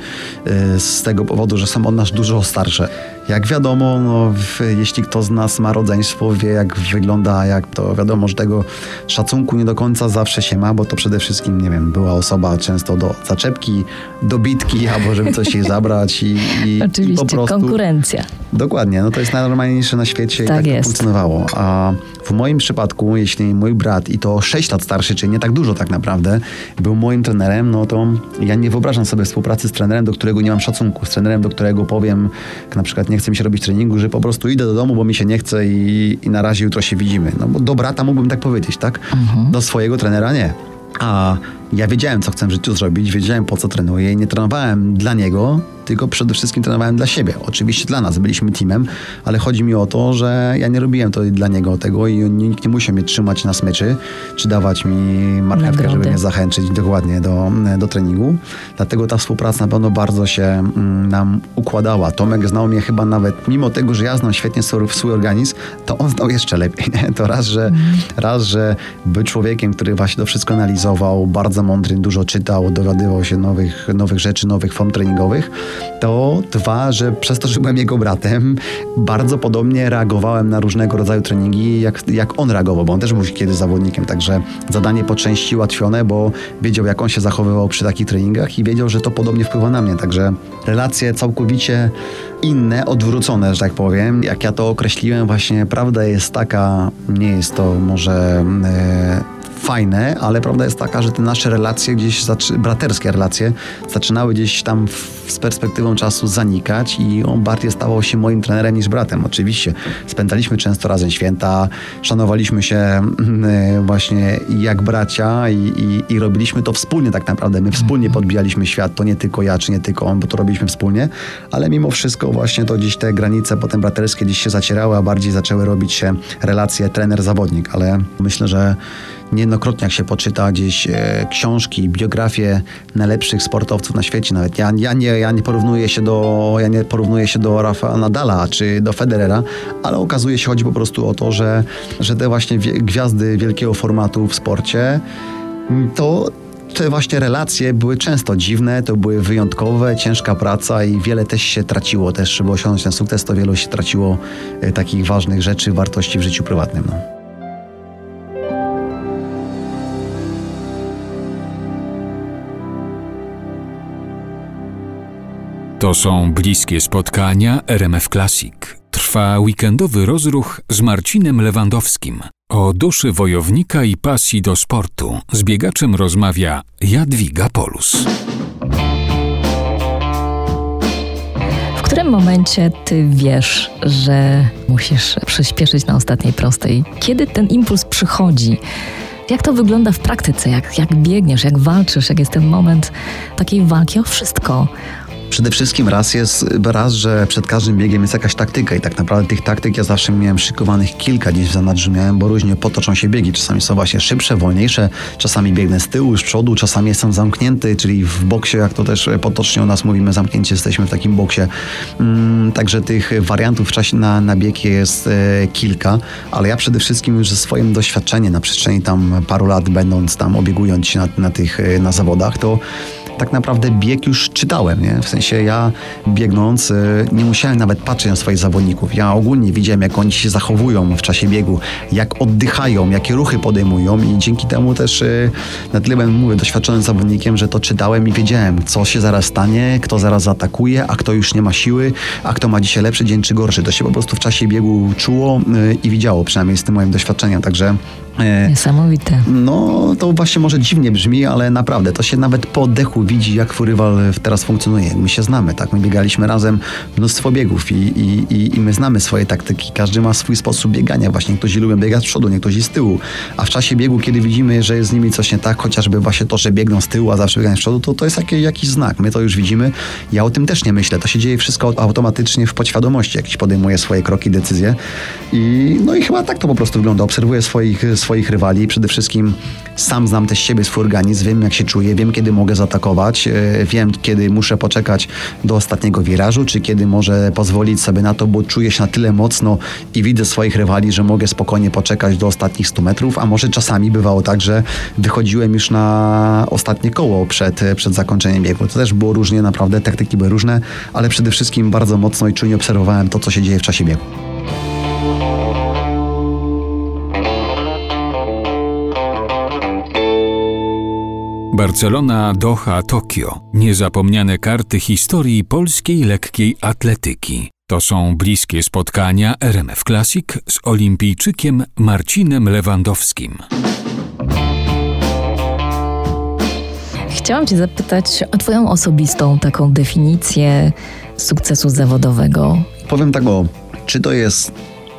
y, z tego powodu, że są od nas dużo starsze. Jak wiadomo, no, jeśli kto z nas ma rodzeństwo, wie jak wygląda, jak to wiadomo, że tego szacunku nie do końca zawsze się ma, bo to przede wszystkim, nie wiem, była osoba często do zaczepki, do bitki, albo żeby coś jej zabrać i, i, Oczywiście, i po prostu... konkurencja. Dokładnie, no to jest najnormalniejsze na świecie tak i tak jest. to funkcjonowało. A w moim przypadku, jeśli mój brat, i to 6 lat starszy, czyli nie tak dużo tak naprawdę, był moim trenerem, no to ja nie wyobrażam sobie współpracy z trenerem, do którego nie mam szacunku, z trenerem, do którego powiem, na przykład nie chce mi się robić treningu, że po prostu idę do domu, bo mi się nie chce i, i na razie jutro się widzimy. No bo do brata mógłbym tak powiedzieć, tak? Mhm. Do swojego trenera nie. A ja wiedziałem, co chcę w życiu zrobić, wiedziałem, po co trenuję i nie trenowałem dla niego, tylko przede wszystkim trenowałem dla siebie. Oczywiście dla nas, byliśmy teamem, ale chodzi mi o to, że ja nie robiłem to dla niego tego i nikt nie musiał mnie trzymać na smyczy, czy dawać mi marchewkę, żeby mnie zachęcić dokładnie do, do treningu. Dlatego ta współpraca na pewno bardzo się mm, nam układała. Tomek znał mnie chyba nawet, mimo tego, że ja znam świetnie swój, swój organizm, to on znał jeszcze lepiej. Nie? To raz, że, mm. raz, że był człowiekiem, który właśnie to wszystko analizował, bardzo mądry, dużo czytał, dowiadywał się nowych, nowych rzeczy, nowych form treningowych to dwa, że przez to, że byłem jego bratem, bardzo podobnie reagowałem na różnego rodzaju treningi, jak, jak on reagował, bo on też był kiedyś zawodnikiem, także zadanie po części ułatwione, bo wiedział, jak on się zachowywał przy takich treningach i wiedział, że to podobnie wpływa na mnie, także relacje całkowicie inne, odwrócone, że tak powiem. Jak ja to określiłem, właśnie prawda jest taka, nie jest to może... Fajne, ale prawda jest taka, że te nasze relacje gdzieś, braterskie relacje, zaczynały gdzieś tam w, z perspektywą czasu zanikać i on bardziej stawał się moim trenerem niż bratem. Oczywiście spędzaliśmy często razem święta, szanowaliśmy się mm, e, właśnie jak bracia i, i, i robiliśmy to wspólnie tak naprawdę. My wspólnie podbijaliśmy świat, to nie tylko ja, czy nie tylko on, bo to robiliśmy wspólnie, ale mimo wszystko właśnie to gdzieś te granice potem braterskie gdzieś się zacierały, a bardziej zaczęły robić się relacje trener-zawodnik, ale myślę, że niejednokrotnie jak się poczyta gdzieś e, książki, biografie najlepszych sportowców na świecie nawet. Ja, ja, nie, ja nie porównuję się do ja nie porównuję się do Rafa Nadala czy do Federera, ale okazuje się chodzi po prostu o to, że, że te właśnie gwiazdy wielkiego formatu w sporcie to te właśnie relacje były często dziwne, to były wyjątkowe, ciężka praca i wiele też się traciło. Też, żeby osiągnąć ten sukces, to wielu się traciło e, takich ważnych rzeczy, wartości w życiu prywatnym. No. To są bliskie spotkania RMF Classic. Trwa weekendowy rozruch z Marcinem Lewandowskim. O duszy wojownika i pasji do sportu z biegaczem rozmawia Jadwiga Polus. W którym momencie ty wiesz, że musisz przyspieszyć na ostatniej prostej? Kiedy ten impuls przychodzi? Jak to wygląda w praktyce? Jak, jak biegniesz, jak walczysz, jak jest ten moment takiej walki o wszystko? Przede wszystkim raz jest, raz, że przed każdym biegiem jest jakaś taktyka i tak naprawdę tych taktyk ja zawsze miałem szykowanych kilka gdzieś w zanadrzu miałem, bo różnie potoczą się biegi. Czasami są właśnie szybsze, wolniejsze, czasami biegnę z tyłu, z przodu, czasami jestem zamknięty, czyli w boksie, jak to też potocznie u nas mówimy, zamknięci jesteśmy w takim boksie. Mm, także tych wariantów w czasie na, na bieg jest e, kilka, ale ja przede wszystkim już ze swoim doświadczeniem na przestrzeni tam paru lat, będąc tam, obiegując się na, na tych, na zawodach, to tak naprawdę bieg już czytałem, nie? W sensie ja biegnąc y, nie musiałem nawet patrzeć na swoich zawodników. Ja ogólnie widziałem, jak oni się zachowują w czasie biegu, jak oddychają, jakie ruchy podejmują i dzięki temu też y, na tyle byłem, mówię, doświadczonym zawodnikiem, że to czytałem i wiedziałem, co się zaraz stanie, kto zaraz zaatakuje, a kto już nie ma siły, a kto ma dzisiaj lepszy dzień czy gorszy. To się po prostu w czasie biegu czuło y, i widziało, przynajmniej z tym moim doświadczeniem. Także Niesamowite. No, to właśnie może dziwnie brzmi, ale naprawdę to się nawet po oddechu widzi, jak twój rywal teraz funkcjonuje. My się znamy, tak? My biegaliśmy razem mnóstwo biegów i, i, i, i my znamy swoje taktyki. Każdy ma swój sposób biegania. Właśnie niektórzy lubią biegać z przodu, niektórzy z tyłu. A w czasie biegu, kiedy widzimy, że jest z nimi coś nie tak, chociażby właśnie to, że biegną z tyłu, a zawsze biegają z przodu, to to jest jakiś, jakiś znak. My to już widzimy. Ja o tym też nie myślę. To się dzieje wszystko automatycznie w podświadomości. Jakiś podejmuje swoje kroki, decyzje. I, no i chyba tak to po prostu wygląda. Obserwuję swoich, swoich rywali. Przede wszystkim sam znam też siebie, swój organizm, wiem jak się czuję, wiem kiedy mogę zaatakować, e, wiem kiedy muszę poczekać do ostatniego wirażu, czy kiedy może pozwolić sobie na to, bo czuję się na tyle mocno i widzę swoich rywali, że mogę spokojnie poczekać do ostatnich 100 metrów, a może czasami bywało tak, że wychodziłem już na ostatnie koło przed, przed zakończeniem biegu. To też było różnie, naprawdę taktyki były różne, ale przede wszystkim bardzo mocno i czujnie obserwowałem to, co się dzieje w czasie biegu. Barcelona, Doha, Tokio. Niezapomniane karty historii polskiej lekkiej atletyki. To są bliskie spotkania RMF Classic z olimpijczykiem Marcinem Lewandowskim. Chciałam Cię zapytać o Twoją osobistą taką definicję sukcesu zawodowego. Powiem tak o, czy to jest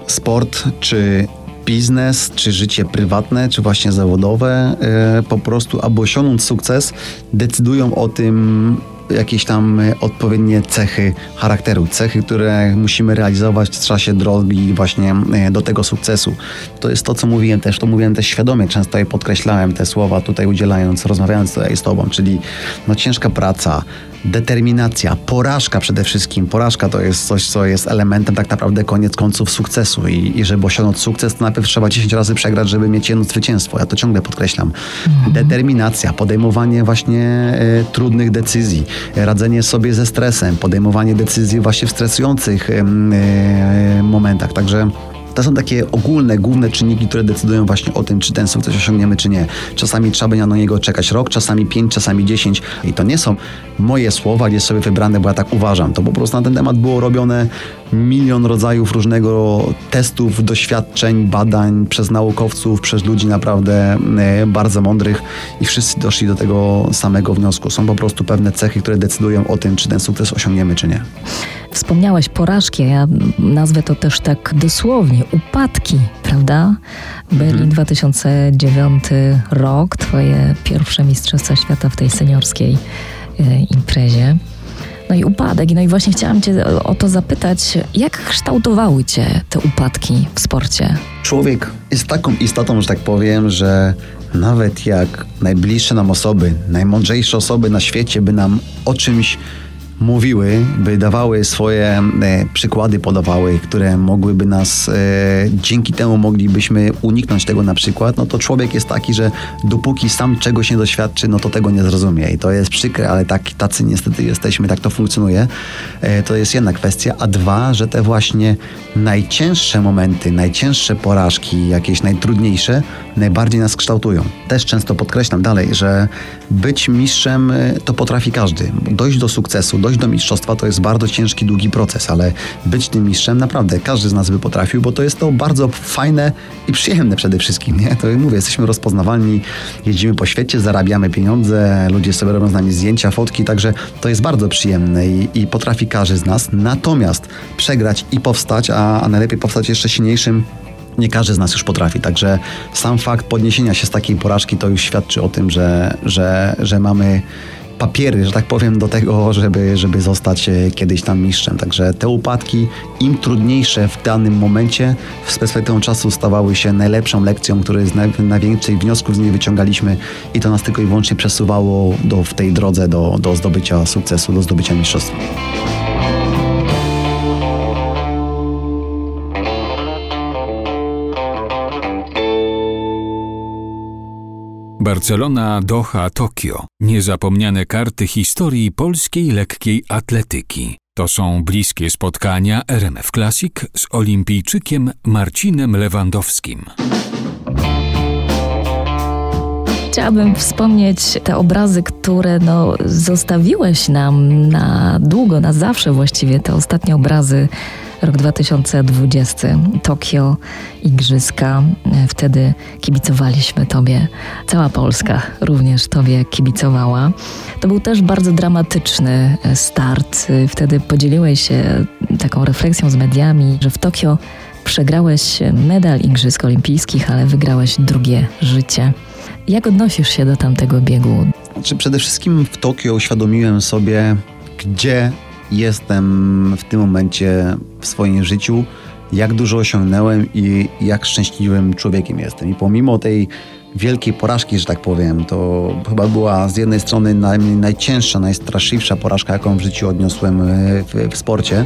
sport, czy biznes, czy życie prywatne, czy właśnie zawodowe, e, po prostu, aby osiągnąć sukces, decydują o tym jakieś tam odpowiednie cechy charakteru, cechy, które musimy realizować w czasie drogi właśnie e, do tego sukcesu. To jest to, co mówiłem też, to mówiłem też świadomie, często je podkreślałem te słowa tutaj udzielając, rozmawiając tutaj z Tobą, czyli no ciężka praca, determinacja, porażka przede wszystkim. Porażka to jest coś, co jest elementem tak naprawdę koniec końców sukcesu I, i żeby osiągnąć sukces, to najpierw trzeba 10 razy przegrać, żeby mieć jedno zwycięstwo. Ja to ciągle podkreślam. Mhm. Determinacja, podejmowanie właśnie e, trudnych decyzji, radzenie sobie ze stresem, podejmowanie decyzji właśnie w stresujących e, momentach. Także to są takie ogólne, główne czynniki, które decydują właśnie o tym, czy ten sukces osiągniemy, czy nie. Czasami trzeba będzie na niego czekać rok, czasami pięć, czasami dziesięć. I to nie są moje słowa, gdzie sobie wybrane, bo ja tak uważam. To po prostu na ten temat było robione milion rodzajów różnego testów, doświadczeń, badań przez naukowców, przez ludzi naprawdę e, bardzo mądrych i wszyscy doszli do tego samego wniosku. Są po prostu pewne cechy, które decydują o tym, czy ten sukces osiągniemy, czy nie. Wspomniałaś porażki, ja nazwę to też tak dosłownie, upadki, prawda? Berlin mhm. 2009 rok, twoje pierwsze Mistrzostwa Świata w tej seniorskiej e, imprezie. No i upadek. No i właśnie chciałam Cię o to zapytać, jak kształtowały Cię te upadki w sporcie? Człowiek jest taką istotą, że tak powiem, że nawet jak najbliższe nam osoby, najmądrzejsze osoby na świecie by nam o czymś mówiły, by dawały swoje e, przykłady, podawały, które mogłyby nas, e, dzięki temu moglibyśmy uniknąć tego na przykład, no to człowiek jest taki, że dopóki sam czegoś nie doświadczy, no to tego nie zrozumie. I to jest przykre, ale tak, tacy niestety jesteśmy, tak to funkcjonuje. E, to jest jedna kwestia. A dwa, że te właśnie najcięższe momenty, najcięższe porażki, jakieś najtrudniejsze, najbardziej nas kształtują. Też często podkreślam dalej, że być mistrzem to potrafi każdy. Dojść do sukcesu, dojść do mistrzostwa to jest bardzo ciężki, długi proces, ale być tym mistrzem naprawdę każdy z nas by potrafił, bo to jest to bardzo fajne i przyjemne przede wszystkim. Nie? To mówię, jesteśmy rozpoznawalni, jeździmy po świecie, zarabiamy pieniądze, ludzie sobie robią z nami zdjęcia, fotki, także to jest bardzo przyjemne i, i potrafi każdy z nas. Natomiast przegrać i powstać, a, a najlepiej powstać jeszcze silniejszym nie każdy z nas już potrafi. Także sam fakt podniesienia się z takiej porażki to już świadczy o tym, że, że, że mamy papiery, że tak powiem, do tego, żeby, żeby zostać e, kiedyś tam mistrzem. Także te upadki, im trudniejsze w danym momencie, z perspektywą czasu stawały się najlepszą lekcją, której z największych wniosków z niej wyciągaliśmy i to nas tylko i wyłącznie przesuwało do, w tej drodze do, do zdobycia sukcesu, do zdobycia mistrzostwa. Barcelona, Doha, Tokio. Niezapomniane karty historii polskiej lekkiej atletyki. To są bliskie spotkania RMF Classic z olimpijczykiem Marcinem Lewandowskim. Chciałabym wspomnieć te obrazy, które no, zostawiłeś nam na długo, na zawsze właściwie, te ostatnie obrazy rok 2020, Tokio, Igrzyska. Wtedy kibicowaliśmy Tobie. Cała Polska również Tobie kibicowała. To był też bardzo dramatyczny start. Wtedy podzieliłeś się taką refleksją z mediami, że w Tokio przegrałeś medal Igrzysk Olimpijskich, ale wygrałeś drugie życie. Jak odnosisz się do tamtego biegu? Znaczy, przede wszystkim w Tokio uświadomiłem sobie, gdzie jestem w tym momencie w swoim życiu, jak dużo osiągnąłem i jak szczęśliwym człowiekiem jestem. I pomimo tej wielkiej porażki, że tak powiem, to chyba była z jednej strony naj, najcięższa, najstraszliwsza porażka, jaką w życiu odniosłem w, w sporcie,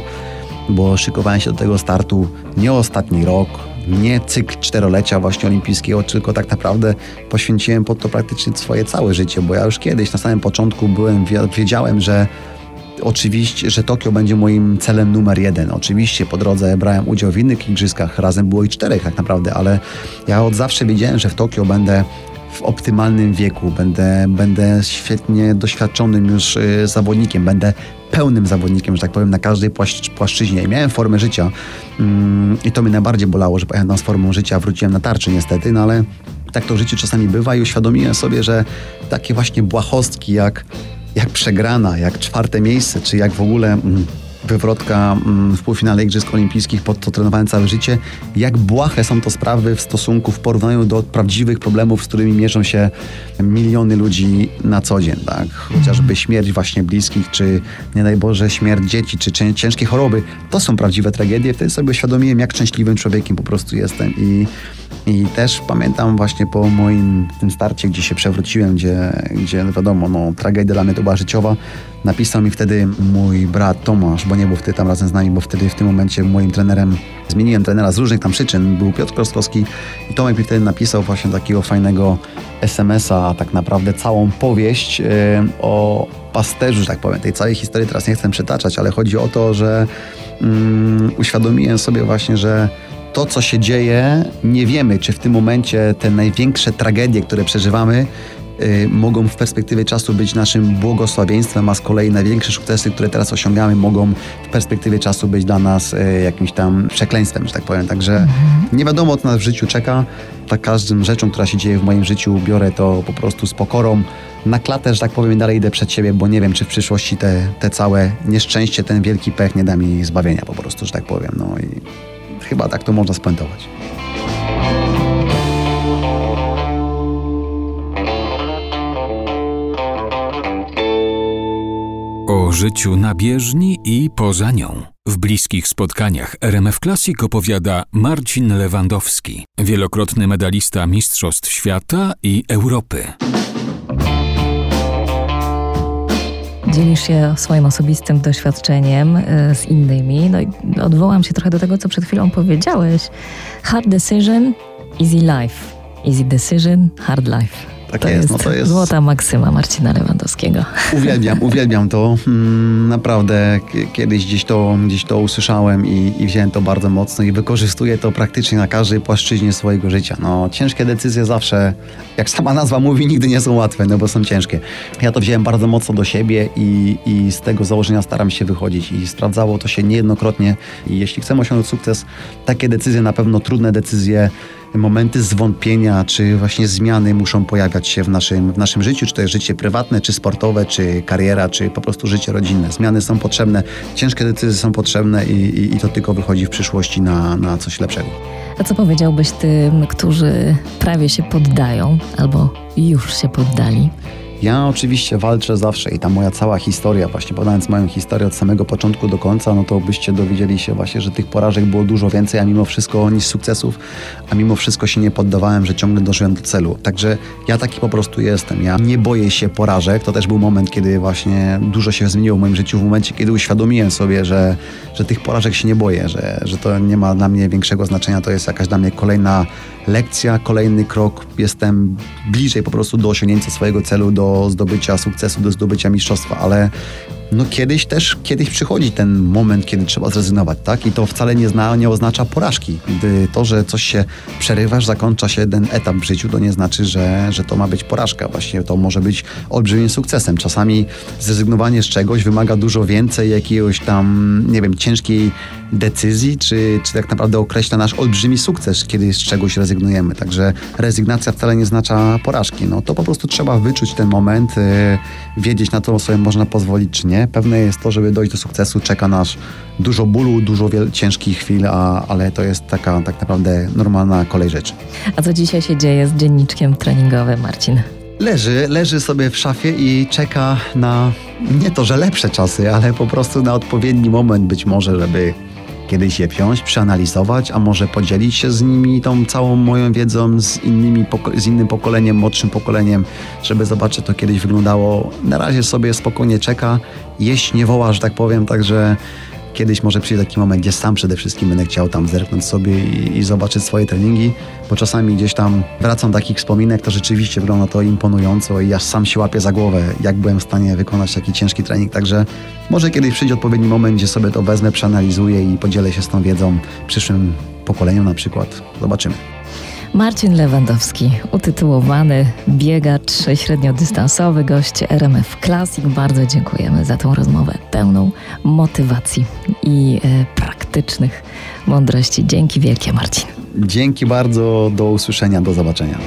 bo szykowałem się do tego startu nie ostatni rok, nie cykl czterolecia właśnie olimpijskiego, tylko tak naprawdę poświęciłem pod to praktycznie swoje całe życie, bo ja już kiedyś na samym początku byłem, wiedziałem, że oczywiście, że Tokio będzie moim celem numer jeden. Oczywiście po drodze brałem udział w innych igrzyskach, razem było ich czterech tak naprawdę, ale ja od zawsze wiedziałem, że w Tokio będę w optymalnym wieku, będę, będę świetnie doświadczonym już y, zawodnikiem, będę pełnym zawodnikiem, że tak powiem, na każdej płaszczyźnie. I miałem formę życia. Mm, i to mnie najbardziej bolało, że pojechałem z formą życia, wróciłem na tarczy niestety, no ale tak to w życiu czasami bywa i uświadomiłem sobie, że takie właśnie błahostki jak, jak przegrana, jak czwarte miejsce, czy jak w ogóle... Mm, wywrotka mm, w półfinale Igrzysk Olimpijskich, pod to trenowałem całe życie. Jak błahe są to sprawy w stosunku, w porównaniu do prawdziwych problemów, z którymi mierzą się miliony ludzi na co dzień, tak? Chociażby śmierć właśnie bliskich, czy nie daj Boże śmierć dzieci, czy ciężkie choroby. To są prawdziwe tragedie. Wtedy sobie uświadomiłem, jak szczęśliwym człowiekiem po prostu jestem i i też pamiętam właśnie po moim tym starcie, gdzie się przewróciłem, gdzie, gdzie wiadomo, no, tragedia dla mnie to była życiowa, napisał mi wtedy mój brat Tomasz, bo nie był wtedy tam razem z nami, bo wtedy w tym momencie moim trenerem, zmieniłem trenera z różnych tam przyczyn, był Piotr Krostowski i Tomek mi wtedy napisał właśnie takiego fajnego SMS-a, a tak naprawdę całą powieść yy, o pasterzu, tak powiem. Tej całej historii teraz nie chcę przytaczać, ale chodzi o to, że yy, uświadomiłem sobie właśnie, że to, co się dzieje, nie wiemy, czy w tym momencie te największe tragedie, które przeżywamy, y, mogą w perspektywie czasu być naszym błogosławieństwem, a z kolei największe sukcesy, które teraz osiągamy, mogą w perspektywie czasu być dla nas y, jakimś tam przekleństwem, że tak powiem. Także mhm. nie wiadomo, co nas w życiu czeka. Tak każdym rzeczą, która się dzieje w moim życiu, biorę to po prostu z pokorą. Na klatę, że tak powiem, dalej idę przed siebie, bo nie wiem, czy w przyszłości te, te całe nieszczęście, ten wielki pech nie da mi zbawienia po prostu, że tak powiem. No i Chyba tak to można spuentować. O życiu na bieżni i poza nią. W bliskich spotkaniach RMF Classic opowiada Marcin Lewandowski, wielokrotny medalista Mistrzostw Świata i Europy. Dzielisz się swoim osobistym doświadczeniem e, z innymi. No i odwołam się trochę do tego, co przed chwilą powiedziałeś. Hard decision, easy life. Easy decision, hard life. Tak to jest, jest, no to jest złota maksyma Marcina Lewandowskiego. Uwielbiam, uwielbiam to. Mm, naprawdę kiedyś gdzieś to, gdzieś to usłyszałem i, i wziąłem to bardzo mocno i wykorzystuję to praktycznie na każdej płaszczyźnie swojego życia. No, ciężkie decyzje zawsze, jak sama nazwa mówi, nigdy nie są łatwe, no bo są ciężkie. Ja to wziąłem bardzo mocno do siebie i, i z tego założenia staram się wychodzić i sprawdzało to się niejednokrotnie i jeśli chcemy osiągnąć sukces, takie decyzje, na pewno trudne decyzje, momenty zwątpienia, czy właśnie zmiany muszą pojawiać się w naszym, w naszym życiu, czy to jest życie prywatne, czy sportowe, czy kariera, czy po prostu życie rodzinne. Zmiany są potrzebne, ciężkie decyzje są potrzebne i, i, i to tylko wychodzi w przyszłości na, na coś lepszego. A co powiedziałbyś tym, którzy prawie się poddają albo już się poddali? Ja oczywiście walczę zawsze i ta moja cała historia, właśnie podając moją historię od samego początku do końca, no to byście dowiedzieli się właśnie, że tych porażek było dużo więcej, a mimo wszystko niż sukcesów, a mimo wszystko się nie poddawałem, że ciągle dożyłem do celu. Także ja taki po prostu jestem. Ja nie boję się porażek. To też był moment, kiedy właśnie dużo się zmieniło w moim życiu, w momencie, kiedy uświadomiłem sobie, że, że tych porażek się nie boję, że, że to nie ma dla mnie większego znaczenia, to jest jakaś dla mnie kolejna lekcja, kolejny krok. Jestem bliżej po prostu do osiągnięcia swojego celu, do zdobycia sukcesu, do zdobycia mistrzostwa, ale no kiedyś też, kiedyś przychodzi ten moment, kiedy trzeba zrezygnować, tak? I to wcale nie, zna, nie oznacza porażki. Gdy to, że coś się przerywasz, zakończa się jeden etap w życiu, to nie znaczy, że, że to ma być porażka. Właśnie to może być olbrzymim sukcesem. Czasami zrezygnowanie z czegoś wymaga dużo więcej jakiegoś tam, nie wiem, ciężkiej decyzji, czy, czy tak naprawdę określa nasz olbrzymi sukces, kiedy z czegoś rezygnujemy. Także rezygnacja wcale nie oznacza porażki. No to po prostu trzeba wyczuć ten moment, yy, wiedzieć na to sobie można pozwolić, czy nie. Pewne jest to, żeby dojść do sukcesu, czeka nas dużo bólu, dużo ciężkich chwil, a, ale to jest taka tak naprawdę normalna kolej rzeczy. A co dzisiaj się dzieje z dzienniczkiem treningowym, Marcin? Leży, leży sobie w szafie i czeka na nie to, że lepsze czasy, ale po prostu na odpowiedni moment być może, żeby kiedyś je wziąć, przeanalizować, a może podzielić się z nimi tą całą moją wiedzą z, innymi, z innym pokoleniem, młodszym pokoleniem, żeby zobaczyć, to kiedyś wyglądało. Na razie sobie spokojnie czeka, jeść nie woła, że tak powiem, także Kiedyś może przyjdzie taki moment, gdzie sam przede wszystkim będę chciał tam zerknąć sobie i, i, zobaczyć swoje treningi, bo czasami gdzieś tam wracam do takich wspominek, to rzeczywiście wygląda to imponująco i aż sam się łapię za głowę, jak byłem w stanie wykonać taki ciężki trening. Także może kiedyś przyjdzie odpowiedni moment, gdzie sobie to wezmę, przeanalizuję i podzielę się z tą wiedzą przyszłym pokoleniom na przykład. Zobaczymy. Marcin Lewandowski, utytułowany biegacz średniodystansowy, gość RMF Classic. Bardzo dziękujemy za tą rozmowę pełną motywacji i e, praktycznych mądrości. Dzięki wielkie, Marcin. Dzięki bardzo, do usłyszenia, do zobaczenia.